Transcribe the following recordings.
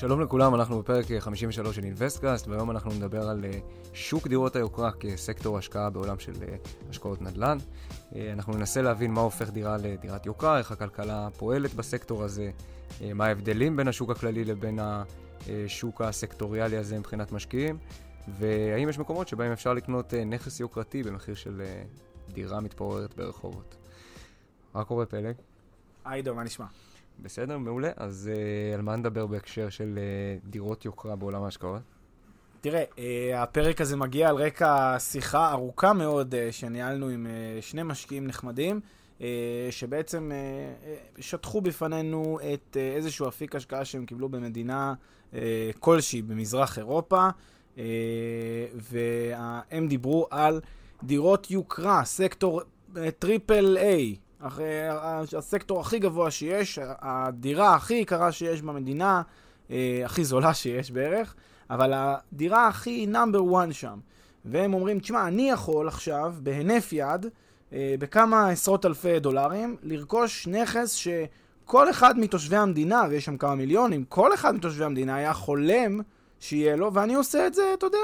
שלום לכולם, אנחנו בפרק 53 של Investcast, והיום אנחנו נדבר על אה, שוק דירות היוקרה כסקטור השקעה בעולם של אה, השקעות נדל"ן. אה, אנחנו ננסה להבין מה הופך דירה לדירת יוקרה, איך הכלכלה פועלת בסקטור הזה, מה ההבדלים בין השוק הכללי לבין השוק הסקטוריאלי הזה מבחינת משקיעים, והאם יש מקומות שבהם אפשר לקנות נכס יוקרתי במחיר של דירה מתפוררת ברחובות. מה קורה פלג? היי דו, מה נשמע? בסדר, מעולה. אז uh, על מה נדבר בהקשר של uh, דירות יוקרה בעולם ההשקעות? תראה, uh, הפרק הזה מגיע על רקע שיחה ארוכה מאוד אה, שניהלנו עם אה, שני משקיעים נחמדים, אה, שבעצם אה, שטחו בפנינו את אה, איזשהו אפיק השקעה שהם קיבלו במדינה אה, כלשהי במזרח אירופה, אה, והם דיברו על דירות יוקרה, סקטור triple אה, A. הסקטור הכי גבוה שיש, הדירה הכי יקרה שיש במדינה, אה, הכי זולה שיש בערך, אבל הדירה הכי נאמבר 1 שם. והם אומרים, תשמע, אני יכול עכשיו, בהינף יד, אה, בכמה עשרות אלפי דולרים, לרכוש נכס שכל אחד מתושבי המדינה, ויש שם כמה מיליונים, כל אחד מתושבי המדינה היה חולם שיהיה לו, ואני עושה את זה, אתה יודע,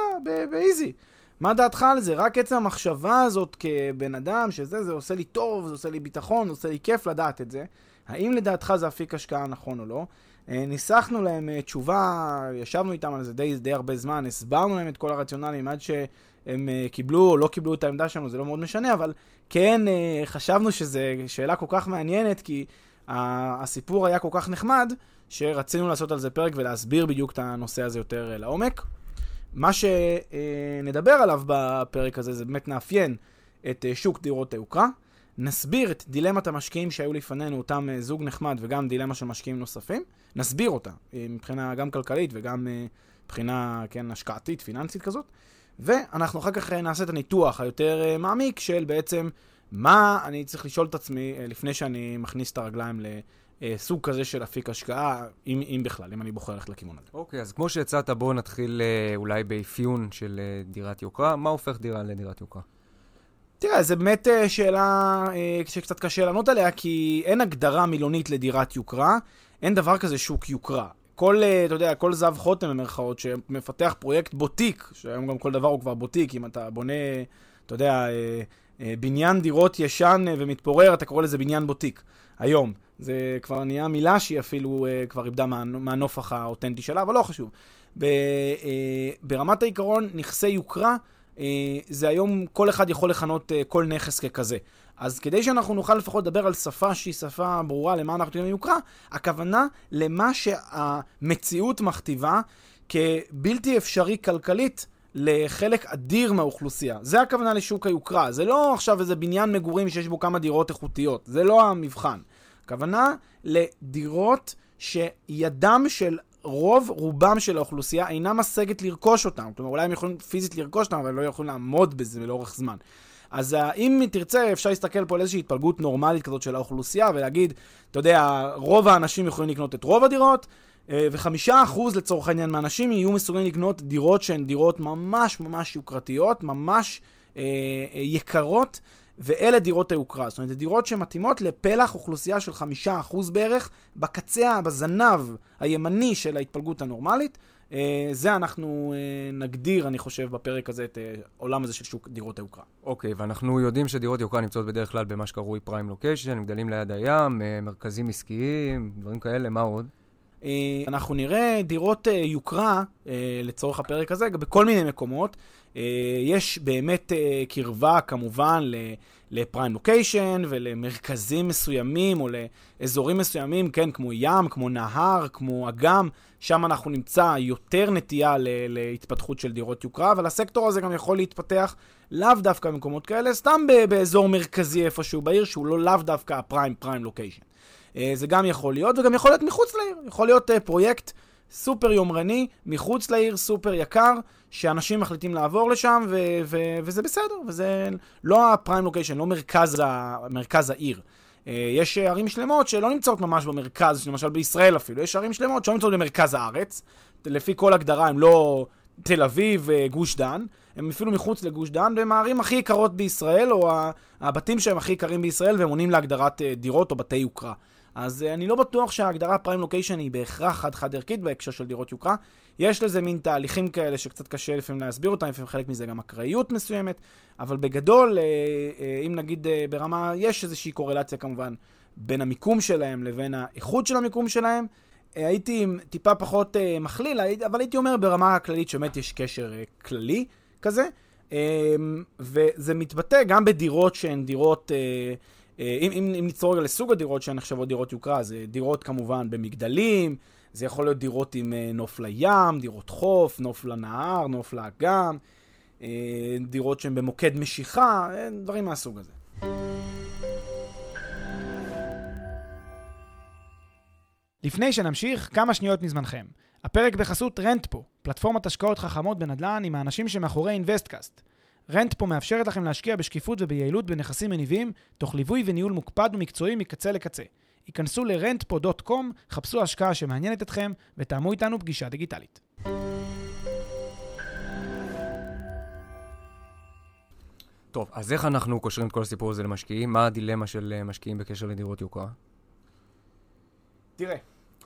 באיזי. מה דעתך על זה? רק עצם המחשבה הזאת כבן אדם, שזה, זה עושה לי טוב, זה עושה לי ביטחון, זה עושה לי כיף לדעת את זה. האם לדעתך זה אפיק השקעה נכון או לא? אה, ניסחנו להם אה, תשובה, ישבנו איתם על זה די, די הרבה זמן, הסברנו להם את כל הרציונלים עד שהם אה, קיבלו או לא קיבלו את העמדה שלנו, זה לא מאוד משנה, אבל כן חשבנו שזו שאלה כל כך מעניינת, כי הסיפור היה כל כך נחמד, שרצינו לעשות על זה פרק ולהסביר בדיוק את הנושא הזה יותר לעומק. מה שנדבר עליו בפרק הזה זה באמת נאפיין את אה, שוק דירות היוקרה, נסביר את דילמת המשקיעים שהיו לפנינו, אותם אה, זוג נחמד וגם דילמה של משקיעים נוספים, נסביר אותה אה, מבחינה גם כלכלית וגם מבחינה, כן, השקעתית, פיננסית כזאת, ואנחנו אחר כך נעשה את הניתוח היותר מעמיק של בעצם מה אני צריך לשאול את עצמי לפני שאני מכניס את הרגליים ל... אה, סוג כזה של אפיק השקעה, אם, אם בכלל, אם אני בוחר ללכת לכיוון הזה. אוקיי, okay, אז כמו שהצעת, בואו נתחיל אה, אולי באפיון של אה, דירת יוקרה. מה הופך דירה לדירת יוקרה? תראה, זו באמת שאלה שקצת קשה לענות עליה, כי אין הגדרה מילונית לדירת יוקרה, אין דבר כזה שוק יוקרה. כל, אתה יודע, כל זב חוטם במרכאות, שמפתח פרויקט בוטיק, שהיום גם כל דבר הוא כבר בוטיק, אם אתה בונה, אתה יודע, בניין דירות ישן ומתפורר, אתה קורא לזה בניין בוטיק. היום. זה כבר נהיה מילה שהיא אפילו uh, כבר איבדה מה, מהנופח האותנטי שלה, אבל לא חשוב. ב, ברמת העיקרון, נכסי יוקרה, זה היום כל אחד יכול לכנות כל נכס ככזה. אז כדי שאנחנו נוכל לפחות לדבר על שפה שהיא שפה ברורה למה אנחנו קוראים יוקרה, הכוונה למה שהמציאות מכתיבה כבלתי אפשרי כלכלית לחלק אדיר מהאוכלוסייה. זה הכוונה לשוק היוקרה. זה לא עכשיו איזה בניין מגורים שיש בו כמה דירות איכותיות. זה לא המבחן. הכוונה לדירות שידם של רוב רובם של האוכלוסייה אינה משגת לרכוש אותם. כלומר, אולי הם יכולים פיזית לרכוש אותם, אבל לא יכולים לעמוד בזה לאורך זמן. אז uh, אם תרצה, אפשר להסתכל פה על איזושהי התפלגות נורמלית כזאת של האוכלוסייה, ולהגיד, אתה יודע, רוב האנשים יכולים לקנות את רוב הדירות, וחמישה אחוז לצורך העניין מהאנשים יהיו מסוגלים לקנות דירות שהן דירות ממש ממש יוקרתיות, ממש uh, uh, יקרות. ואלה דירות היוקרה. זאת אומרת, זה דירות שמתאימות לפלח אוכלוסייה של חמישה אחוז בערך, בקצה, בזנב הימני של ההתפלגות הנורמלית. אה, זה אנחנו אה, נגדיר, אני חושב, בפרק הזה, את העולם אה, הזה של שוק דירות היוקרה. אוקיי, okay, ואנחנו יודעים שדירות יוקרה נמצאות בדרך כלל במה שקרוי פריים לוקיישן, גדלים ליד הים, מרכזים עסקיים, דברים כאלה, מה עוד? אה, אנחנו נראה דירות אה, יוקרה, אה, לצורך הפרק הזה, בכל מיני מקומות. יש באמת קרבה כמובן לפריים לוקיישן ולמרכזים מסוימים או לאזורים מסוימים, כן, כמו ים, כמו נהר, כמו אגם, שם אנחנו נמצא יותר נטייה להתפתחות של דירות יוקרה, אבל הסקטור הזה גם יכול להתפתח לאו דווקא במקומות כאלה, סתם באזור מרכזי איפשהו בעיר, שהוא לא לאו דווקא הפריים פריים לוקיישן. אה, זה גם יכול להיות, וגם יכול להיות מחוץ לעיר. יכול להיות אה, פרויקט סופר יומרני, מחוץ לעיר, סופר יקר, שאנשים מחליטים לעבור לשם, ו- ו- וזה בסדר, וזה לא הפריים לוקיישן, לא מרכז, ה- מרכז העיר. אה, יש ערים שלמות שלא נמצאות ממש במרכז, למשל בישראל אפילו, יש ערים שלמות שלא נמצאות במרכז הארץ, לפי כל הגדרה הם לא תל אביב, גוש דן, הם אפילו מחוץ לגוש דן, והם הערים הכי יקרות בישראל, או הבתים שהם הכי יקרים בישראל, והם עונים להגדרת דירות או בתי יוקרה. אז uh, אני לא בטוח שההגדרה פריים לוקיישן היא בהכרח חד-חד ערכית בהקשר של דירות יוקרה. יש לזה מין תהליכים כאלה שקצת קשה לפעמים להסביר אותם, לפעמים חלק מזה גם אקראיות מסוימת, אבל בגדול, uh, uh, אם נגיד ברמה, יש איזושהי קורלציה כמובן בין המיקום שלהם לבין האיכות של המיקום שלהם. הייתי טיפה פחות מכליל, אבל הייתי אומר ברמה הכללית שבאמת יש קשר כללי כזה. Um, וזה מתבטא גם בדירות שהן דירות... אה, אם, אם, אם נצטור רגע לסוג הדירות שהן נחשבות דירות יוקרה, זה דירות כמובן במגדלים, זה יכול להיות דירות עם אה, נוף לים, דירות חוף, נוף לנהר, נוף לאגם, אה, דירות שהן במוקד משיכה, דברים מהסוג הזה. לפני שנמשיך, כמה שניות מזמנכם. הפרק בחסות Rentpo, פלטפורמת השקעות חכמות בנדל"ן עם האנשים שמאחורי Investcast. Rentpo מאפשרת לכם להשקיע בשקיפות וביעילות בנכסים מניבים, תוך ליווי וניהול מוקפד ומקצועי מקצה לקצה. היכנסו ל-rentpo.com, חפשו השקעה שמעניינת אתכם, ותאמו איתנו פגישה דיגיטלית. טוב, אז איך אנחנו קושרים את כל הסיפור הזה למשקיעים? מה הדילמה של אה, משקיעים בקשר לדירות יוקרה? תראה,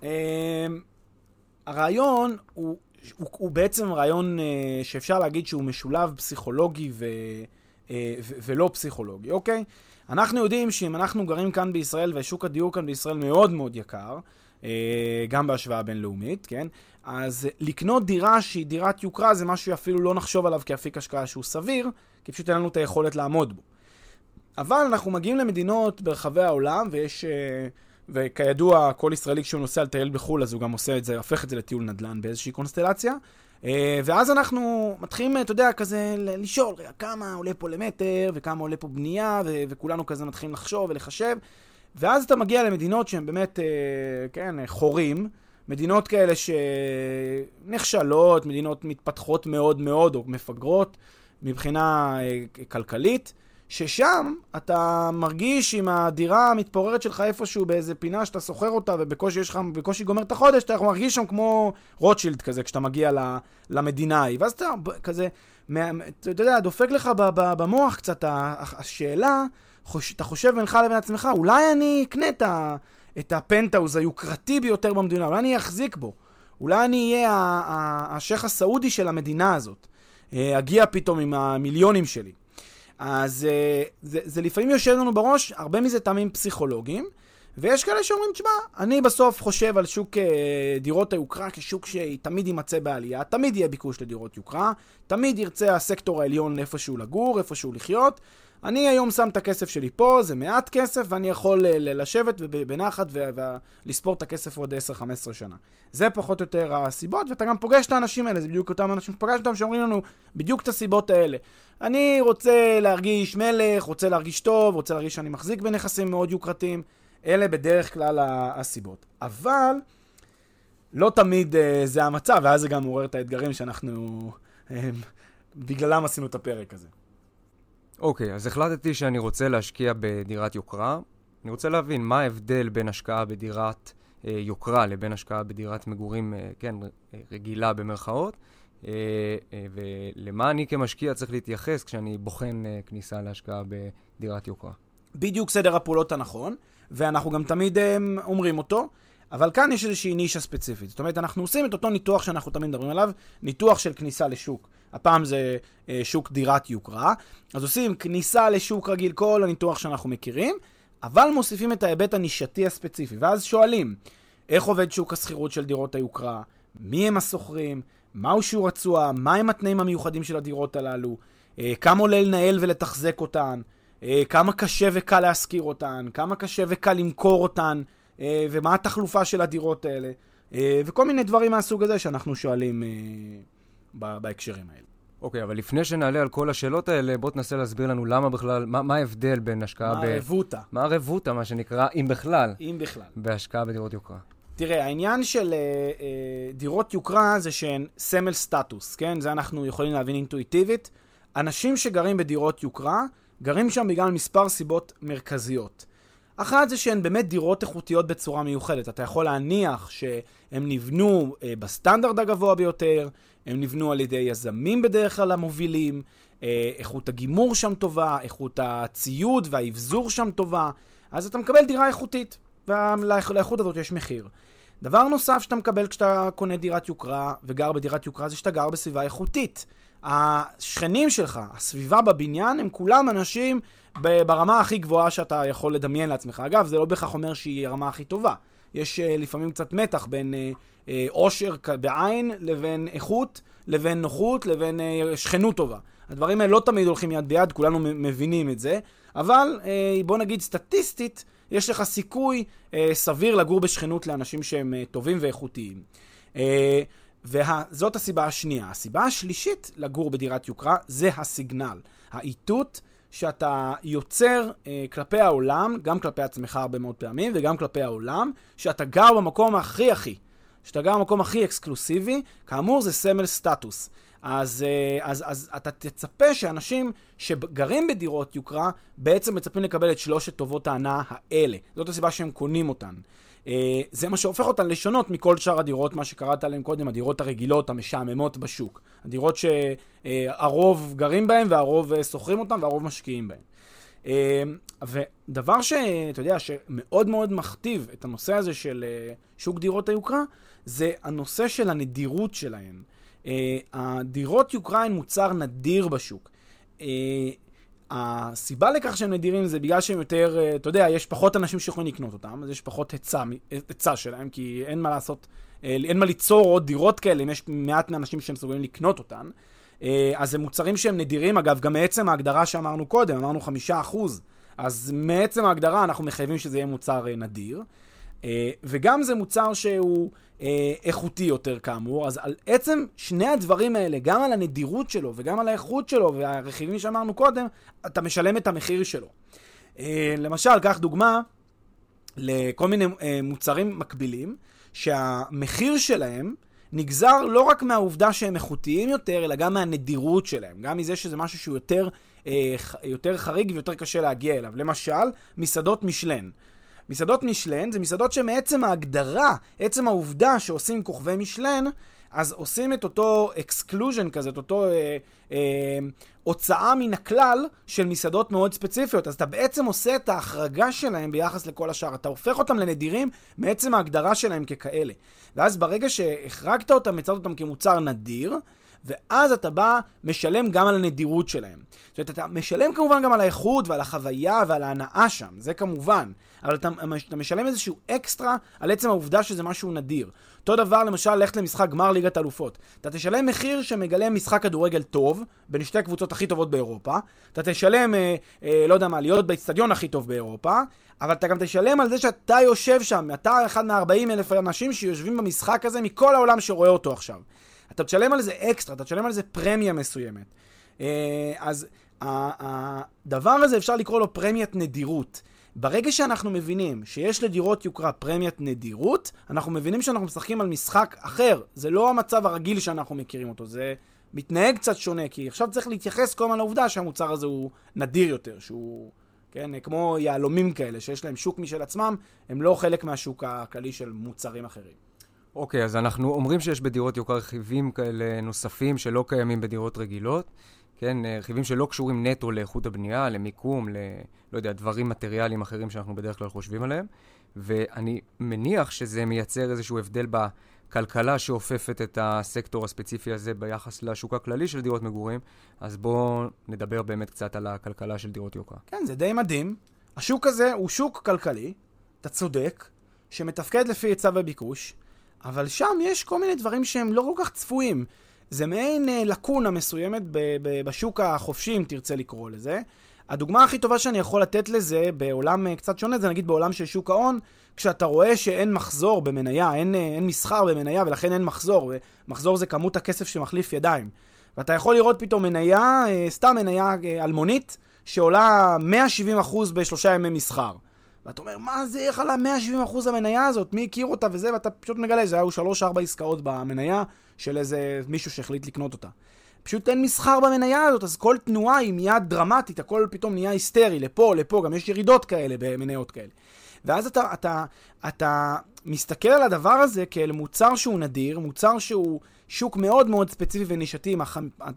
אה, הרעיון הוא הוא, הוא בעצם רעיון uh, שאפשר להגיד שהוא משולב פסיכולוגי ו, uh, ו, ולא פסיכולוגי, אוקיי? אנחנו יודעים שאם אנחנו גרים כאן בישראל ושוק הדיור כאן בישראל מאוד מאוד יקר, uh, גם בהשוואה בינלאומית, כן? אז לקנות דירה שהיא דירת יוקרה זה משהו שאפילו לא נחשוב עליו כאפיק השקעה שהוא סביר, כי פשוט אין לנו את היכולת לעמוד בו. אבל אנחנו מגיעים למדינות ברחבי העולם ויש... Uh, וכידוע, כל ישראלי כשהוא נוסע לטייל בחו"ל, אז הוא גם עושה את זה, הופך את זה לטיול נדל"ן באיזושהי קונסטלציה. אה, ואז אנחנו מתחילים, אתה יודע, כזה לשאול, רגע, כמה עולה פה למטר, וכמה עולה פה בנייה, ו- וכולנו כזה מתחילים לחשוב ולחשב. ואז אתה מגיע למדינות שהן באמת, אה, כן, חורים, מדינות כאלה שנחשלות, מדינות מתפתחות מאוד מאוד, או מפגרות מבחינה אה, כלכלית. ששם אתה מרגיש עם הדירה המתפוררת שלך איפשהו באיזה פינה שאתה שוכר אותה ובקושי יש לך, בקושי גומר את החודש, אתה מרגיש שם כמו רוטשילד כזה כשאתה מגיע למדינה ההיא. ואז אתה כזה, אתה יודע, דופק לך במוח קצת השאלה, אתה חושב בינך לבין עצמך, אולי אני אקנה את, הפנטאוז היוקרתי ביותר במדינה, אולי אני אחזיק בו. אולי אני אהיה השייח הסעודי של המדינה הזאת. אה, אגיע פתאום עם המיליונים שלי. אז אה, זה, זה לפעמים יושב לנו בראש, הרבה מזה טעמים פסיכולוגיים, ויש כאלה שאומרים, תשמע, אני בסוף חושב על שוק אה, דירות היוקרה כשוק שתמיד יימצא בעלייה, תמיד יהיה ביקוש לדירות יוקרה, תמיד ירצה הסקטור העליון איפשהו לגור, איפשהו לחיות. אני היום שם את הכסף שלי פה, זה מעט כסף, ואני יכול אה, לשבת בנחת ולספור את הכסף עוד 10-15 שנה. זה פחות או יותר הסיבות, ואתה גם פוגש את האנשים האלה, זה בדיוק אותם אנשים שפגשת אותם שאומרים לנו בדיוק את הסיבות האלה. אני רוצה להרגיש מלך, רוצה להרגיש טוב, רוצה להרגיש שאני מחזיק בנכסים מאוד יוקרתיים. אלה בדרך כלל הסיבות. אבל לא תמיד uh, זה המצב, ואז זה גם מעורר את האתגרים שאנחנו... uh, בגללם עשינו את הפרק הזה. אוקיי, okay, אז החלטתי שאני רוצה להשקיע בדירת יוקרה. אני רוצה להבין מה ההבדל בין השקעה בדירת אה, יוקרה לבין השקעה בדירת מגורים, אה, כן, רגילה במרכאות, אה, אה, ולמה אני כמשקיע צריך להתייחס כשאני בוחן אה, כניסה להשקעה בדירת יוקרה. בדיוק סדר הפעולות הנכון, ואנחנו גם תמיד אה, אומרים אותו. אבל כאן יש איזושהי נישה ספציפית. זאת אומרת, אנחנו עושים את אותו ניתוח שאנחנו תמיד מדברים עליו, ניתוח של כניסה לשוק. הפעם זה אה, שוק דירת יוקרה. אז עושים כניסה לשוק רגיל, כל הניתוח שאנחנו מכירים, אבל מוסיפים את ההיבט הנישתי הספציפי. ואז שואלים, איך עובד שוק השכירות של דירות היוקרה, מי הם השוכרים, מהו שיעור התשואה, מהם התנאים המיוחדים של הדירות הללו, אה, כמה עולה לנהל ולתחזק אותן, אה, כמה קשה וקל להשכיר אותן, כמה קשה וקל למכור אותן, אה, ומה התחלופה של הדירות האלה, אה, וכל מיני דברים מהסוג הזה שאנחנו שואלים אה, בהקשרים האלה. אוקיי, אבל לפני שנעלה על כל השאלות האלה, בוא תנסה להסביר לנו למה בכלל, מה, מה ההבדל בין השקעה מה ב... הרבותא, מה הרבותא, מה שנקרא, אם בכלל, אם בכלל. בהשקעה בדירות יוקרה. תראה, העניין של אה, אה, דירות יוקרה זה שהן סמל סטטוס, כן? זה אנחנו יכולים להבין אינטואיטיבית. אנשים שגרים בדירות יוקרה, גרים שם בגלל מספר סיבות מרכזיות. אחת זה שהן באמת דירות איכותיות בצורה מיוחדת. אתה יכול להניח שהם נבנו אה, בסטנדרט הגבוה ביותר, הם נבנו על ידי יזמים בדרך כלל המובילים, אה, איכות הגימור שם טובה, איכות הציוד והאבזור שם טובה, אז אתה מקבל דירה איכותית, ולאיכות הזאת יש מחיר. דבר נוסף שאתה מקבל כשאתה קונה דירת יוקרה וגר בדירת יוקרה זה שאתה גר בסביבה איכותית. השכנים שלך, הסביבה בבניין, הם כולם אנשים ברמה הכי גבוהה שאתה יכול לדמיין לעצמך. אגב, זה לא בהכרח אומר שהיא הרמה הכי טובה. יש uh, לפעמים קצת מתח בין uh, uh, עושר בעין לבין איכות, לבין נוחות, לבין שכנות טובה. הדברים האלה לא תמיד הולכים יד ביד, כולנו מבינים את זה, אבל בוא נגיד סטטיסטית, יש לך סיכוי סביר לגור בשכנות לאנשים שהם טובים ואיכותיים. וזאת הסיבה השנייה. הסיבה השלישית לגור בדירת יוקרה זה הסיגנל. האיתות שאתה יוצר אה, כלפי העולם, גם כלפי עצמך הרבה מאוד פעמים, וגם כלפי העולם, שאתה גר במקום הכי הכי. שאתה גר במקום הכי אקסקלוסיבי, כאמור זה סמל סטטוס. אז, אה, אז, אז אתה תצפה שאנשים שגרים בדירות יוקרה, בעצם מצפים לקבל את שלושת טובות ההנאה האלה. זאת הסיבה שהם קונים אותן. אה, זה מה שהופך אותן לשונות מכל שאר הדירות, מה שקראת עליהן קודם, הדירות הרגילות, המשעממות בשוק. הדירות שהרוב גרים בהן והרוב אה, שוכרים אותן והרוב משקיעים בהן. אה, ודבר שאתה יודע, שמאוד מאוד מכתיב את הנושא הזה של שוק דירות היוקרה, זה הנושא של הנדירות שלהן. הדירות יוקרה הן מוצר נדיר בשוק. הסיבה לכך שהם נדירים זה בגלל שהם יותר, אה, אתה יודע, יש פחות אנשים שיכולים לקנות אותם, אז יש פחות היצע, היצע שלהם, כי אין מה לעשות, אה, אין מה ליצור עוד דירות כאלה, אם יש מעט מהאנשים שהם מסוגלים לקנות אותן. אה, אז זה מוצרים שהם נדירים, אגב, גם מעצם ההגדרה שאמרנו קודם, אמרנו חמישה אחוז, אז מעצם ההגדרה אנחנו מחייבים שזה יהיה מוצר נדיר. וגם זה מוצר שהוא אה, איכותי יותר כאמור, אז על עצם שני הדברים האלה, גם על הנדירות שלו וגם על האיכות שלו והרכיבים שאמרנו קודם, אתה משלם את המחיר שלו. אה, למשל, קח דוגמה לכל מיני אה, מוצרים מקבילים, שהמחיר שלהם נגזר לא רק מהעובדה שהם איכותיים יותר, אלא גם מהנדירות שלהם, גם מזה שזה משהו שהוא יותר, אה, יותר חריג ויותר קשה להגיע אליו. למשל, מסעדות מישלן. מסעדות מישלן זה מסעדות שמעצם ההגדרה, עצם העובדה שעושים כוכבי מישלן, אז עושים את אותו exclusion כזה, את אותו אה, אה, הוצאה מן הכלל של מסעדות מאוד ספציפיות. אז אתה בעצם עושה את ההחרגה שלהם ביחס לכל השאר. אתה הופך אותם לנדירים מעצם ההגדרה שלהם ככאלה. ואז ברגע שהחרגת אותם, יצרת אותם כמוצר נדיר, ואז אתה בא, משלם גם על הנדירות שלהם. זאת אומרת, אתה משלם כמובן גם על האיכות ועל החוויה ועל ההנאה שם, זה כמובן. אבל אתה, אתה משלם איזשהו אקסטרה על עצם העובדה שזה משהו נדיר. אותו דבר, למשל, ללכת למשחק גמר ליגת אלופות. אתה תשלם מחיר שמגלם משחק כדורגל טוב, בין שתי הקבוצות הכי טובות באירופה. אתה תשלם, אה, אה, לא יודע מה, להיות באיצטדיון הכי טוב באירופה. אבל אתה גם תשלם על זה שאתה יושב שם, אתה אחד מ-40 אלף אנשים שיושבים במשחק הזה מכל העולם שרואה אותו עכשיו. אתה תשלם על זה אקסטרה, אתה תשלם על זה פרמיה מסוימת. אה, אז הדבר הזה אפשר לקרוא לו פרמיית נדירות. ברגע שאנחנו מבינים שיש לדירות יוקרה פרמיית נדירות, אנחנו מבינים שאנחנו משחקים על משחק אחר. זה לא המצב הרגיל שאנחנו מכירים אותו, זה מתנהג קצת שונה, כי עכשיו צריך להתייחס כל הזמן לעובדה שהמוצר הזה הוא נדיר יותר, שהוא, כן, כמו יהלומים כאלה, שיש להם שוק משל עצמם, הם לא חלק מהשוק הכללי של מוצרים אחרים. אוקיי, אז אנחנו אומרים שיש בדירות יוקרה רכיבים כאלה נוספים שלא קיימים בדירות רגילות. כן, אה, רכיבים שלא קשורים נטו לאיכות הבנייה, למיקום, ל... לא יודע, דברים מטריאליים אחרים שאנחנו בדרך כלל חושבים עליהם. ואני מניח שזה מייצר איזשהו הבדל בכלכלה שאופפת את הסקטור הספציפי הזה ביחס לשוק הכללי של דירות מגורים. אז בואו נדבר באמת קצת על הכלכלה של דירות יוקרה. כן, זה די מדהים. השוק הזה הוא שוק כלכלי, אתה צודק, שמתפקד לפי היצע וביקוש, אבל שם יש כל מיני דברים שהם לא כל כך צפויים. זה מעין אה, לקונה מסוימת ב- ב- בשוק החופשי, אם תרצה לקרוא לזה. הדוגמה הכי טובה שאני יכול לתת לזה, בעולם אה, קצת שונה, זה נגיד בעולם של שוק ההון, כשאתה רואה שאין מחזור במניה, אין, אה, אין מסחר במניה ולכן אין מחזור, ומחזור זה כמות הכסף שמחליף ידיים. ואתה יכול לראות פתאום מניה, אה, סתם מניה אה, אלמונית, שעולה 170% בשלושה ימי מסחר. ואתה אומר, מה זה, איך עלה 170% המניה הזאת? מי הכיר אותה וזה? ואתה פשוט מגלה שזה היו 3-4 עסקאות במניה של איזה מישהו שהחליט לקנות אותה. פשוט אין מסחר במניה הזאת, אז כל תנועה היא מיד דרמטית, הכל פתאום נהיה היסטרי, לפה, לפה, גם יש ירידות כאלה במניות כאלה. ואז אתה, אתה, אתה מסתכל על הדבר הזה כאל מוצר שהוא נדיר, מוצר שהוא שוק מאוד מאוד ספציפי ונישתי, עם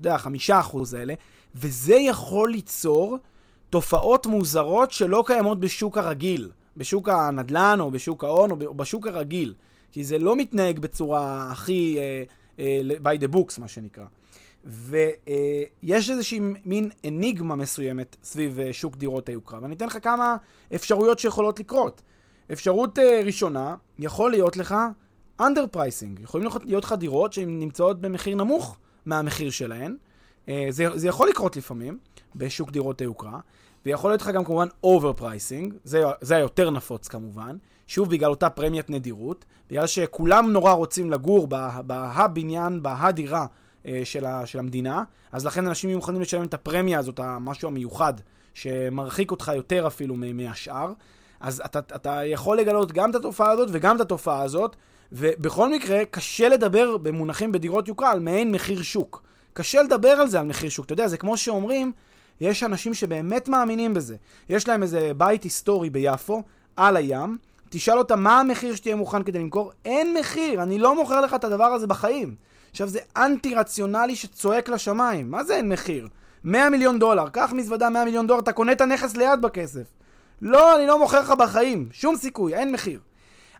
החמישה אחוז האלה, וזה יכול ליצור תופעות מוזרות שלא קיימות בשוק הרגיל, בשוק הנדל"ן או בשוק ההון או בשוק הרגיל, כי זה לא מתנהג בצורה הכי uh, uh, by the books, מה שנקרא. ויש איזושהי מין אניגמה מסוימת סביב uh, שוק דירות היוקרה, ואני אתן לך כמה אפשרויות שיכולות לקרות. אפשרות uh, ראשונה, יכול להיות לך under pricing, יכולים להיות לך דירות שהן נמצאות במחיר נמוך מהמחיר שלהן. Uh, זה, זה יכול לקרות לפעמים בשוק דירות היוקרה, ויכול להיות לך גם כמובן pricing, זה, זה היותר נפוץ כמובן, שוב בגלל אותה פרמיית נדירות, בגלל שכולם נורא רוצים לגור בהבניין, בהדירה אה, של, ה, של המדינה, אז לכן אנשים יהיו מוכנים לשלם את הפרמיה הזאת, המשהו המיוחד, שמרחיק אותך יותר אפילו מהשאר. אז אתה, אתה יכול לגלות גם את התופעה הזאת וגם את התופעה הזאת, ובכל מקרה, קשה לדבר במונחים בדירות יוקרה על מעין מחיר שוק. קשה לדבר על זה, על מחיר שוק. אתה יודע, זה כמו שאומרים, יש אנשים שבאמת מאמינים בזה. יש להם איזה בית היסטורי ביפו, על הים, תשאל אותם מה המחיר שתהיה מוכן כדי למכור, אין מחיר, אני לא מוכר לך את הדבר הזה בחיים. עכשיו זה אנטי רציונלי שצועק לשמיים, מה זה אין מחיר? 100 מיליון דולר, קח מזוודה 100 מיליון דולר, אתה קונה את הנכס ליד בכסף. לא, אני לא מוכר לך בחיים, שום סיכוי, אין מחיר.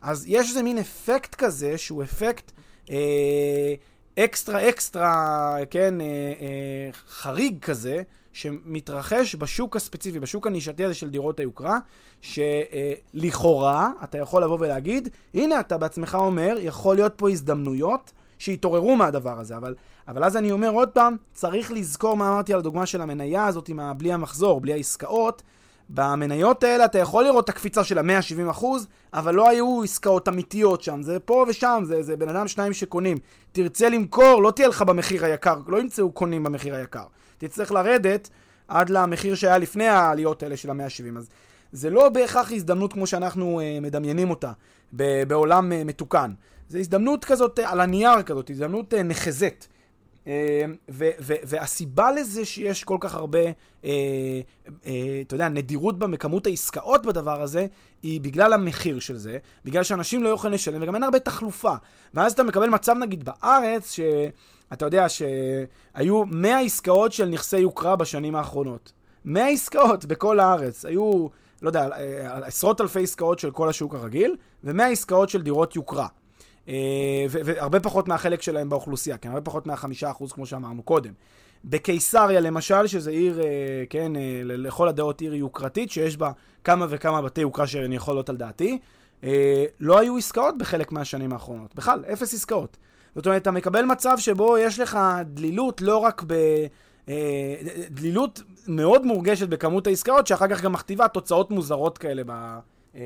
אז יש איזה מין אפקט כזה, שהוא אפקט אה, אקסטרה אקסטרה, כן, אה, אה, חריג כזה, שמתרחש בשוק הספציפי, בשוק הנישתי הזה של דירות היוקרה, שלכאורה אתה יכול לבוא ולהגיד, הנה אתה בעצמך אומר, יכול להיות פה הזדמנויות שיתעוררו מהדבר הזה, אבל, אבל אז אני אומר עוד פעם, צריך לזכור מה אמרתי על הדוגמה של המניה הזאת עם בלי המחזור, בלי העסקאות. במניות האלה אתה יכול לראות את הקפיצה של ה-170%, אבל לא היו עסקאות אמיתיות שם, זה פה ושם, זה, זה בן אדם שניים שקונים. תרצה למכור, לא תהיה לך במחיר היקר, לא ימצאו קונים במחיר היקר. תצטרך לרדת עד למחיר שהיה לפני העליות האלה של ה-170. אז זה לא בהכרח הזדמנות כמו שאנחנו uh, מדמיינים אותה בעולם uh, מתוקן. זה הזדמנות כזאת uh, על הנייר כזאת, הזדמנות uh, נחזת. Uh, והסיבה לזה שיש כל כך הרבה, uh, uh, אתה יודע, נדירות בכמות העסקאות בדבר הזה, היא בגלל המחיר של זה, בגלל שאנשים לא יכולים לשלם, וגם אין הרבה תחלופה. ואז אתה מקבל מצב, נגיד, בארץ, ש... אתה יודע שהיו 100 עסקאות של נכסי יוקרה בשנים האחרונות. 100 עסקאות בכל הארץ. היו, לא יודע, עשרות אלפי עסקאות של כל השוק הרגיל, ו-100 עסקאות של דירות יוקרה. אה, והרבה פחות מהחלק שלהם באוכלוסייה, כן, הרבה פחות מהחמישה אחוז, כמו שאמרנו קודם. בקיסריה, למשל, שזה עיר, אה, כן, אה, לכל הדעות עיר יוקרתית, שיש בה כמה וכמה בתי יוקרה שאני יכול להיות על דעתי, לא היו עסקאות בחלק מהשנים האחרונות. בכלל, אפס עסקאות. זאת אומרת, אתה מקבל מצב שבו יש לך דלילות לא רק ב... אה, דלילות מאוד מורגשת בכמות העסקאות, שאחר כך גם מכתיבה תוצאות מוזרות כאלה ב, אה,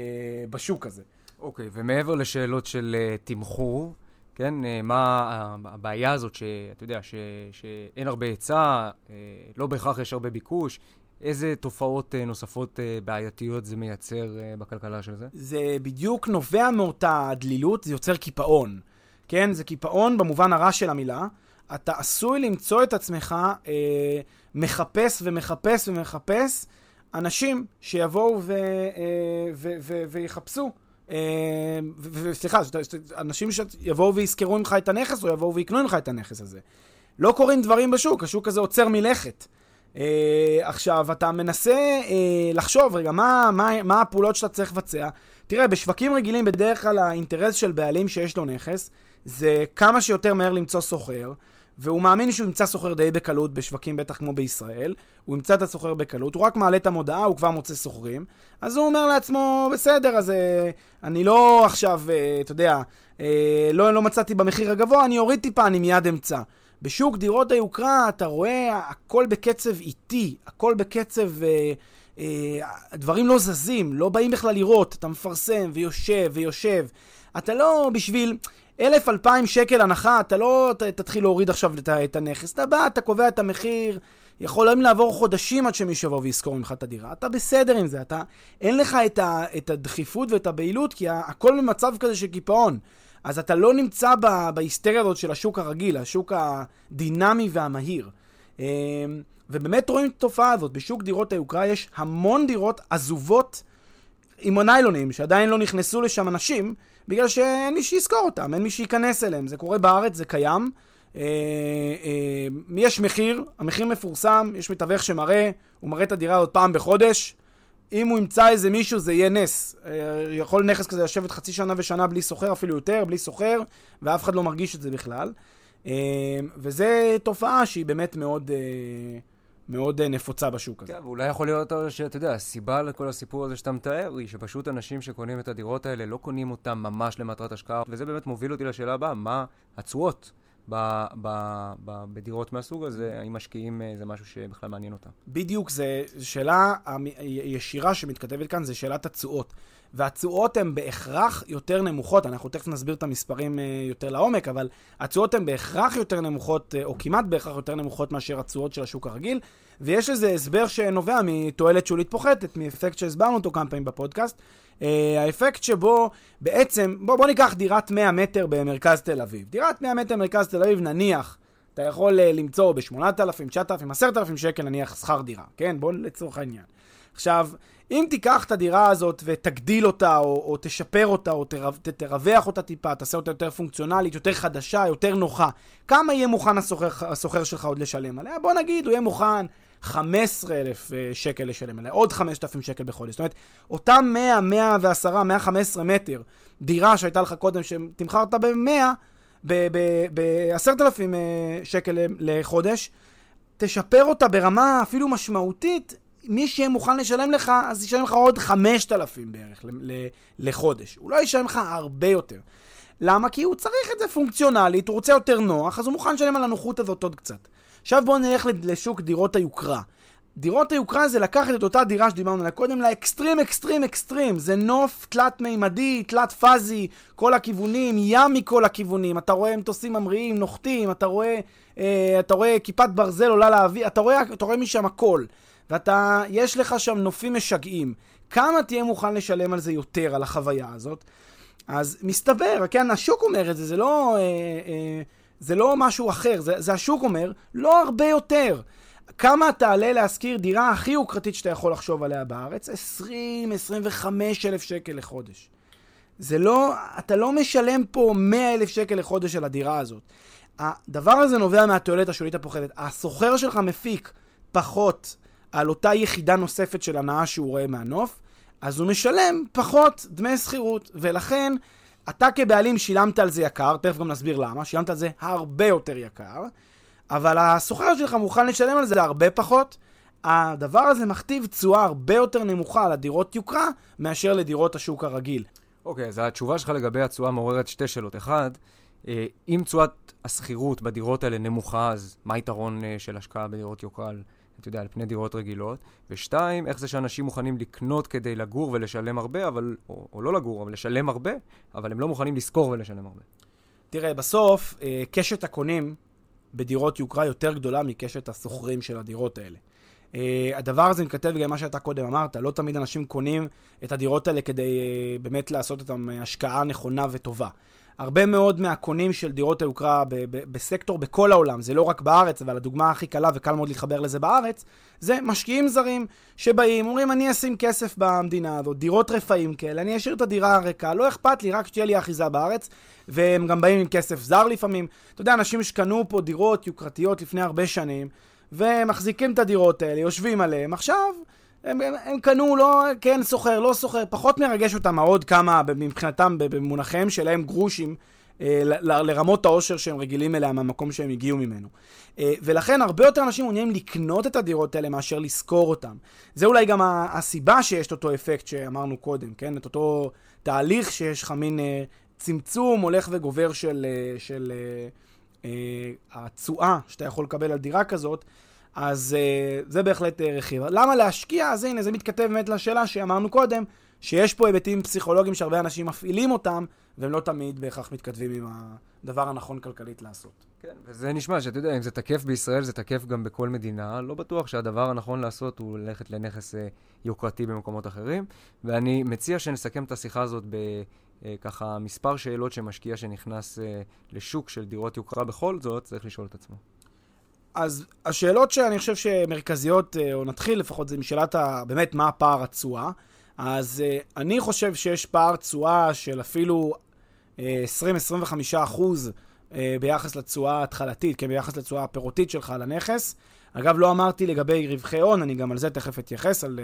בשוק הזה. אוקיי, okay, ומעבר לשאלות של uh, תמחור, כן, uh, מה הבעיה הזאת שאתה יודע, ש, שאין הרבה היצע, uh, לא בהכרח יש הרבה ביקוש, איזה תופעות uh, נוספות uh, בעייתיות זה מייצר uh, בכלכלה של זה? זה בדיוק נובע מאותה דלילות, זה יוצר קיפאון. כן? זה קיפאון במובן הרע של המילה. אתה עשוי למצוא את עצמך אה, מחפש ומחפש ומחפש אנשים שיבואו ו, אה, ו, ו, ויחפשו. אה, סליחה, אנשים שיבואו ויזכרו ממך את הנכס או יבואו ויקנו ממך את הנכס הזה. לא קורים דברים בשוק, השוק הזה עוצר מלכת. אה, עכשיו, אתה מנסה אה, לחשוב, רגע, מה, מה, מה הפעולות שאתה צריך לבצע? תראה, בשווקים רגילים בדרך כלל האינטרס של בעלים שיש לו נכס זה כמה שיותר מהר למצוא סוחר, והוא מאמין שהוא ימצא סוחר די בקלות בשווקים בטח כמו בישראל, הוא ימצא את הסוחר בקלות, הוא רק מעלה את המודעה, הוא כבר מוצא סוחרים, אז הוא אומר לעצמו, בסדר, אז אה, אני לא עכשיו, אה, אתה יודע, אה, לא, לא מצאתי במחיר הגבוה, אני אוריד טיפה, אני מיד אמצא. בשוק דירות היוקרה אתה רואה הכל בקצב איטי, הכל בקצב... אה, הדברים לא זזים, לא באים בכלל לראות, אתה מפרסם ויושב ויושב. אתה לא בשביל אלף, אלפיים שקל הנחה, אתה לא ת, תתחיל להוריד עכשיו את, את הנכס. אתה בא, אתה קובע את המחיר, יכולים לעבור חודשים עד שמישהו יבוא ויזכור ממך את הדירה. אתה בסדר עם זה, אתה, אין לך את, ה, את הדחיפות ואת הבהילות, כי הכל במצב כזה של קיפאון. אז אתה לא נמצא בהיסטריה הזאת של השוק הרגיל, השוק הדינמי והמהיר. אמ, ובאמת רואים את התופעה הזאת. בשוק דירות היוקרה יש המון דירות עזובות עם הניילונים, שעדיין לא נכנסו לשם אנשים, בגלל שאין מי שיזכור אותם, אין מי שייכנס אליהם. זה קורה בארץ, זה קיים. אה, אה, יש מחיר, המחיר מפורסם, יש מתווך שמראה, הוא מראה את הדירה עוד פעם בחודש. אם הוא ימצא איזה מישהו, זה יהיה נס. אה, יכול נכס כזה לשבת חצי שנה ושנה בלי סוחר, אפילו יותר, בלי סוחר, ואף אחד לא מרגיש את זה בכלל. וזו תופעה שהיא באמת מאוד... מאוד אה, נפוצה בשוק הזה. כן, ואולי יכול להיות שאתה יודע, הסיבה לכל הסיפור הזה שאתה מתאר היא שפשוט אנשים שקונים את הדירות האלה לא קונים אותן ממש למטרת השקעה, וזה באמת מוביל אותי לשאלה הבאה, מה התשואות ב- ב- ב- בדירות מהסוג הזה, האם משקיעים אה, זה משהו שבכלל מעניין אותם? בדיוק, זו שאלה ישירה שמתכתבת כאן, זה שאלת התשואות. והתשואות הן בהכרח יותר נמוכות, אנחנו תכף נסביר את המספרים אה, יותר לעומק, אבל התשואות הן בהכרח יותר נמוכות, אה, או כמעט בהכרח יותר נמוכות מאשר התשואות של השוק הרגיל, ויש לזה הסבר שנובע מתועלת שולית פוחתת, מאפקט שהסברנו אותו כמה פעמים בפודקאסט. Uh, האפקט שבו בעצם, בוא, בוא ניקח דירת 100 מטר במרכז תל אביב. דירת 100 מטר במרכז תל אביב, נניח, אתה יכול uh, למצוא ב-8,000, 9,000, 10,000 שקל נניח שכר דירה, כן? בוא לצורך העניין. עכשיו, אם תיקח את הדירה הזאת ותגדיל אותה, או, או תשפר אותה, או תרו, תרווח אותה טיפה, תעשה אותה יותר פונקציונלית, יותר חדשה, יותר נוחה, כמה יהיה מוכן הסוחר שלך עוד לשלם עליה? בוא נגיד, הוא יהיה מוכן 15,000 אה, שקל לשלם עליה, עוד 5,000 שקל בחודש. זאת אומרת, אותם 100, 110, 115 מטר דירה שהייתה לך קודם, שתמכרת ב-100, ב-10,000 אה, שקל לחודש, תשפר אותה ברמה אפילו משמעותית, מי שיהיה מוכן לשלם לך, אז ישלם לך עוד 5,000 בערך לחודש. הוא לא ישלם לך הרבה יותר. למה? כי הוא צריך את זה פונקציונלית, הוא רוצה יותר נוח, אז הוא מוכן לשלם על הנוחות הזאת עוד קצת. עכשיו בואו נלך לשוק דירות היוקרה. דירות היוקרה זה לקחת את אותה דירה שדיברנו עליה קודם לאקסטרים, אקסטרים, אקסטרים. זה נוף תלת-מימדי, תלת-פאזי, כל הכיוונים, ים מכל הכיוונים. אתה רואה מטוסים ממריאים, נוחתים, אתה רואה, אה, אתה רואה כיפת ברזל עולה לאוויר, אתה רואה, אתה רואה משם הכל. ואתה, יש לך שם נופים משגעים. כמה תהיה מוכן לשלם על זה יותר, על החוויה הזאת? אז מסתבר, כן, השוק אומר את זה, זה לא, אה, אה, זה לא משהו אחר, זה, זה השוק אומר, לא הרבה יותר. כמה תעלה להשכיר דירה הכי יוקרתית שאתה יכול לחשוב עליה בארץ? 20-25 אלף שקל לחודש. זה לא, אתה לא משלם פה 100 אלף שקל לחודש על הדירה הזאת. הדבר הזה נובע מהתועלת השולית הפוחדת. הסוחר שלך מפיק פחות על אותה יחידה נוספת של הנאה שהוא רואה מהנוף, אז הוא משלם פחות דמי שכירות, ולכן אתה כבעלים שילמת על זה יקר, תכף גם נסביר למה, שילמת על זה הרבה יותר יקר, אבל הסוחר שלך מוכן לשלם על זה הרבה פחות. הדבר הזה מכתיב תשואה הרבה יותר נמוכה לדירות יוקרה מאשר לדירות השוק הרגיל. אוקיי, okay, אז התשובה שלך לגבי התשואה מעוררת שתי שאלות. אחד, אה, אם תשואת השכירות בדירות האלה נמוכה, אז מה היתרון אה, של השקעה בדירות יוקרה על אתה יודע, על פני דירות רגילות, ושתיים, איך זה שאנשים מוכנים לקנות כדי לגור ולשלם הרבה, אבל, או, או לא לגור, אבל לשלם הרבה, אבל הם לא מוכנים לשכור ולשלם הרבה. תראה, בסוף, אה, קשת הקונים בדירות יוקרה יותר גדולה מקשת השוכרים של הדירות האלה. Uh, הדבר הזה מתכתב גם מה שאתה קודם אמרת, לא תמיד אנשים קונים את הדירות האלה כדי uh, באמת לעשות אותם השקעה נכונה וטובה. הרבה מאוד מהקונים של דירות היוקרה ב- ב- בסקטור בכל העולם, זה לא רק בארץ, אבל הדוגמה הכי קלה וקל מאוד להתחבר לזה בארץ, זה משקיעים זרים שבאים, אומרים אני אשים כסף במדינה הזאת, דירות רפאים כאלה, אני אשאיר את הדירה הריקה, לא אכפת לי, רק שתהיה לי אחיזה בארץ, והם גם באים עם כסף זר לפעמים. אתה יודע, אנשים שקנו פה דירות יוקרתיות לפני הרבה שנים, ומחזיקים את הדירות האלה, יושבים עליהם, עכשיו... הם, הם, הם קנו, לא, כן, סוחר, לא סוחר, פחות מרגש אותם העוד כמה, מבחינתם, במונחים שלהם גרושים, אה, ל- ל- לרמות העושר שהם רגילים אליה מהמקום שהם הגיעו ממנו. אה, ולכן הרבה יותר אנשים מעוניינים לקנות את הדירות האלה מאשר לשכור אותן. זה אולי גם הסיבה שיש את אותו אפקט שאמרנו קודם, כן? את אותו תהליך שיש לך מין אה, צמצום הולך וגובר של, אה, של אה, אה, התשואה שאתה יכול לקבל על דירה כזאת. אז uh, זה בהחלט uh, רכיב. למה להשקיע? אז הנה, זה מתכתב באמת לשאלה שאמרנו קודם, שיש פה היבטים פסיכולוגיים שהרבה אנשים מפעילים אותם, והם לא תמיד בהכרח מתכתבים עם הדבר הנכון כלכלית לעשות. כן, וזה נשמע שאתה יודע, אם זה תקף בישראל, זה תקף גם בכל מדינה. לא בטוח שהדבר הנכון לעשות הוא ללכת לנכס אה, יוקרתי במקומות אחרים. ואני מציע שנסכם את השיחה הזאת בככה אה, מספר שאלות שמשקיע שנכנס אה, לשוק של דירות יוקרה בכל זאת, צריך לשאול את עצמו. אז השאלות שאני חושב שמרכזיות, אה, או נתחיל לפחות, זה משאלת ה... באמת, מה הפער התשואה. אז uh, אני חושב שיש פער תשואה של אפילו uh, 20-25 אחוז uh, ביחס לתשואה ההתחלתית, כן, ביחס לתשואה הפירותית שלך על הנכס. אגב, לא אמרתי לגבי רווחי הון, אני גם על זה תכף אתייחס, על,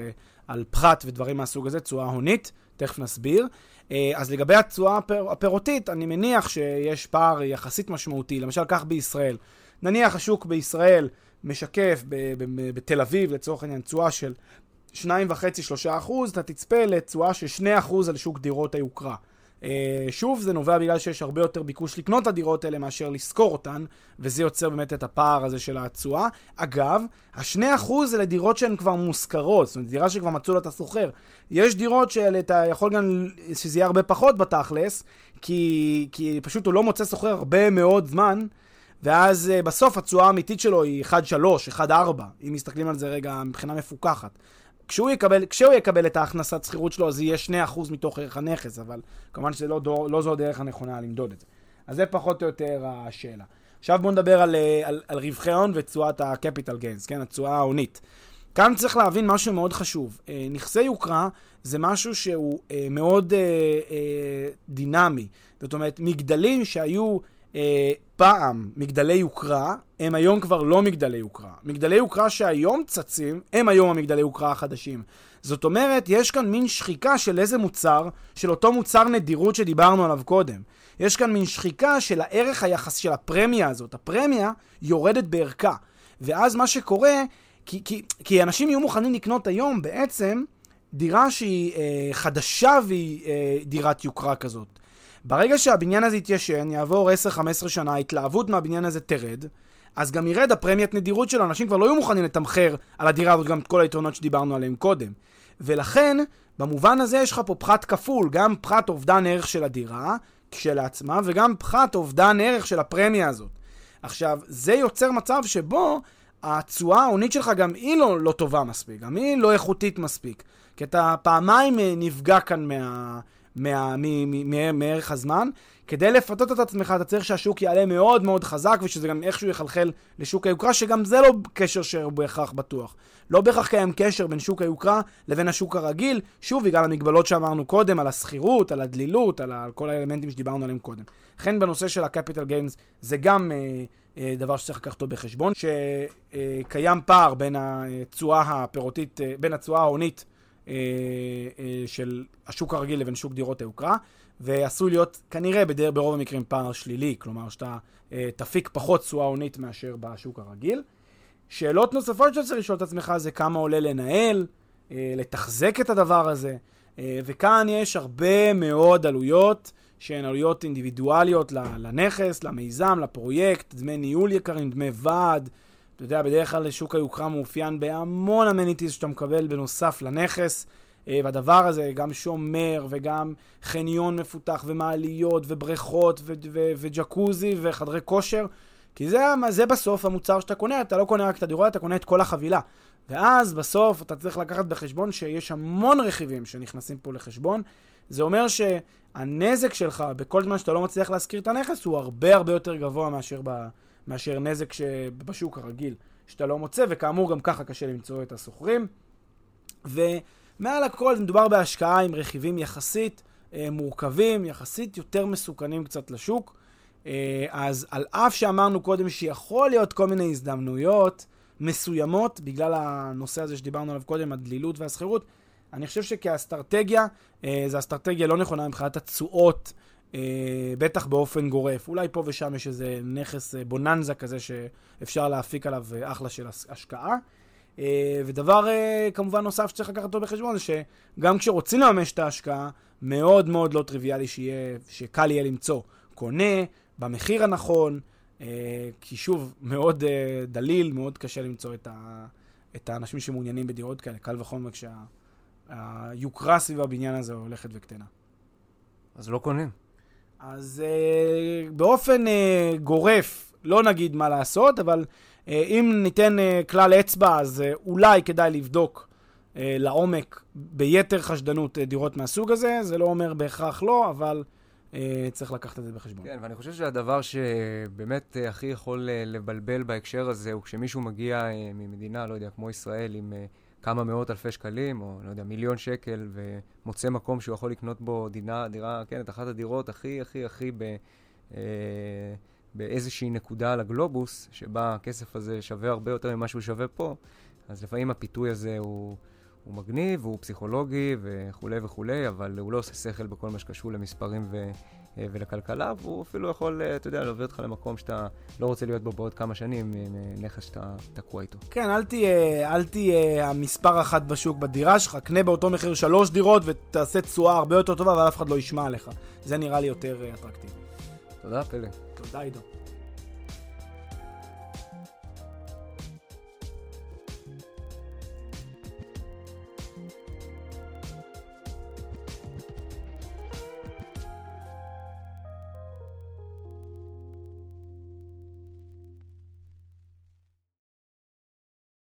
על פחת ודברים מהסוג הזה, תשואה הונית, תכף נסביר. אז לגבי התשואה הפיר, הפירותית, אני מניח שיש פער יחסית משמעותי. למשל, כך בישראל. נניח השוק בישראל משקף בתל אביב, לצורך העניין, תשואה של 2.5-3 אחוז, אתה תצפה לתשואה של 2 אחוז על שוק דירות היוקרה. שוב, זה נובע בגלל שיש הרבה יותר ביקוש לקנות את הדירות האלה מאשר לשכור אותן, וזה יוצר באמת את הפער הזה של התשואה. אגב, ה-2% זה לדירות שהן כבר מושכרות, זאת אומרת, דירה שכבר מצאו לה את הסוחר. יש דירות שאתה יכול גם, שזה יהיה הרבה פחות בתכלס, כי, כי פשוט הוא לא מוצא סוחר הרבה מאוד זמן, ואז בסוף התשואה האמיתית שלו היא 1.3, 1.4, אם מסתכלים על זה רגע מבחינה מפוקחת. כשהוא יקבל, כשהוא יקבל את ההכנסת שכירות שלו, אז יהיה 2% מתוך ערך הנכס, אבל כמובן שזה לא, לא זו הדרך הנכונה למדוד את זה. אז זה פחות או יותר השאלה. עכשיו בואו נדבר על, על, על רווחי הון ותשואת ה-capital gains, כן, התשואה ההונית. כאן צריך להבין משהו מאוד חשוב. נכסי יוקרה זה משהו שהוא מאוד דינמי. זאת אומרת, מגדלים שהיו פעם מגדלי יוקרה, הם היום כבר לא מגדלי יוקרה. מגדלי יוקרה שהיום צצים, הם היום המגדלי יוקרה החדשים. זאת אומרת, יש כאן מין שחיקה של איזה מוצר, של אותו מוצר נדירות שדיברנו עליו קודם. יש כאן מין שחיקה של הערך היחס של הפרמיה הזאת. הפרמיה יורדת בערכה. ואז מה שקורה, כי, כי, כי אנשים יהיו מוכנים לקנות היום בעצם דירה שהיא אה, חדשה והיא אה, דירת יוקרה כזאת. ברגע שהבניין הזה יתיישן, יעבור 10-15 שנה, ההתלהבות מהבניין הזה תרד, אז גם ירד הפרמיית נדירות שלו, אנשים כבר לא יהיו מוכנים לתמחר על הדירה הזאת גם את כל היתרונות שדיברנו עליהם קודם. ולכן, במובן הזה יש לך פה פחת כפול, גם פחת אובדן ערך של הדירה כשלעצמה, וגם פחת אובדן ערך של הפרמיה הזאת. עכשיו, זה יוצר מצב שבו התשואה ההונית שלך גם היא לא, לא טובה מספיק, גם היא לא איכותית מספיק. כי אתה פעמיים נפגע כאן מה... מערך הזמן. כדי לפתות את עצמך, אתה צריך שהשוק יעלה מאוד מאוד חזק, ושזה גם איכשהו יחלחל לשוק היוקרה, שגם זה לא קשר שהוא בהכרח בטוח. לא בהכרח קיים קשר בין שוק היוקרה לבין השוק הרגיל, שוב, בגלל המגבלות שאמרנו קודם, על השכירות, על הדלילות, על, כל האלמנטים שדיברנו עליהם קודם. לכן בנושא של ה-capital gains, זה גם אה, אה, דבר שצריך לקחת אותו בחשבון, שקיים פער בין התשואה הפירותית, אה, בין התשואה ההונית אה, אה, של השוק הרגיל לבין שוק דירות היוקרה, ועשוי להיות כנראה בדר, ברוב המקרים פער שלילי, כלומר שאתה אה, תפיק פחות תשואה הונית מאשר בשוק הרגיל. שאלות נוספות שאתה צריך לשאול את עצמך זה כמה עולה לנהל, לתחזק את הדבר הזה, וכאן יש הרבה מאוד עלויות שהן עלויות אינדיבידואליות לנכס, למיזם, לפרויקט, דמי ניהול יקרים, דמי ועד, אתה יודע, בדרך כלל שוק היוקרה מאופיין בהמון אמניטיז שאתה מקבל בנוסף לנכס, והדבר הזה גם שומר וגם חניון מפותח ומעליות ובריכות ו- ו- וג'קוזי וחדרי כושר, כי זה, זה בסוף המוצר שאתה קונה, אתה לא קונה רק את הדירות, אתה קונה את כל החבילה. ואז בסוף אתה צריך לקחת בחשבון שיש המון רכיבים שנכנסים פה לחשבון. זה אומר שהנזק שלך בכל זמן שאתה לא מצליח להשכיר את הנכס הוא הרבה הרבה יותר גבוה מאשר ב... מאשר נזק שבשוק הרגיל שאתה לא מוצא, וכאמור גם ככה קשה למצוא את הסוחרים. ומעל הכל מדובר בהשקעה עם רכיבים יחסית אה, מורכבים, יחסית יותר מסוכנים קצת לשוק. אה, אז על אף שאמרנו קודם שיכול להיות כל מיני הזדמנויות מסוימות, בגלל הנושא הזה שדיברנו עליו קודם, הדלילות והשכירות, אני חושב שכאסטרטגיה, אה, זו אסטרטגיה לא נכונה מבחינת התשואות בטח באופן גורף. אולי פה ושם יש איזה נכס אה, בוננזה כזה שאפשר להפיק עליו אה, אחלה של הש- השקעה. אה, ודבר אה, כמובן נוסף שצריך לקחת אותו בחשבון זה שגם כשרוצים לממש את ההשקעה, מאוד מאוד לא טריוויאלי שיהיה, שקל יהיה למצוא קונה במחיר הנכון, אה, כי שוב, מאוד אה, דליל, מאוד קשה למצוא את, ה, את האנשים שמעוניינים בדירות כאלה, קל וחומר כשהיוקרה סביב הבניין הזה הולכת וקטנה. אז לא קונים. אז אה, באופן אה, גורף, לא נגיד מה לעשות, אבל אה, אם ניתן אה, כלל אצבע, אז אה, אולי כדאי לבדוק אה, לעומק ביתר חשדנות אה, דירות מהסוג הזה. זה לא אומר בהכרח לא, אבל אה, צריך לקחת את זה בחשבון. כן, ואני חושב שהדבר שבאמת אה, הכי יכול אה, לבלבל בהקשר הזה הוא כשמישהו מגיע אה, ממדינה, לא יודע, כמו ישראל, עם אה, כמה מאות אלפי שקלים, או לא יודע, מיליון שקל, ומוצא מקום שהוא יכול לקנות בו דינה, דירה, כן, את אחת הדירות הכי הכי הכי ב... אה, באיזושהי נקודה על הגלובוס, שבה הכסף הזה שווה הרבה יותר ממה שהוא שווה פה, אז לפעמים הפיתוי הזה הוא, הוא מגניב, הוא פסיכולוגי וכולי וכולי, אבל הוא לא עושה שכל בכל מה שקשור למספרים ו, ולכלכלה, והוא אפילו יכול, אה, אתה יודע, להביא אותך למקום שאתה לא רוצה להיות בו בעוד כמה שנים, אה, נכס שאתה תקוע איתו. כן, אל תהיה, אל תהיה המספר אחת בשוק בדירה שלך, קנה באותו מחיר שלוש דירות ותעשה תשואה הרבה יותר טובה, אבל אף אחד לא ישמע עליך. זה נראה לי יותר אה, אטרקטיבי. תודה, פלא. תודה, עידו.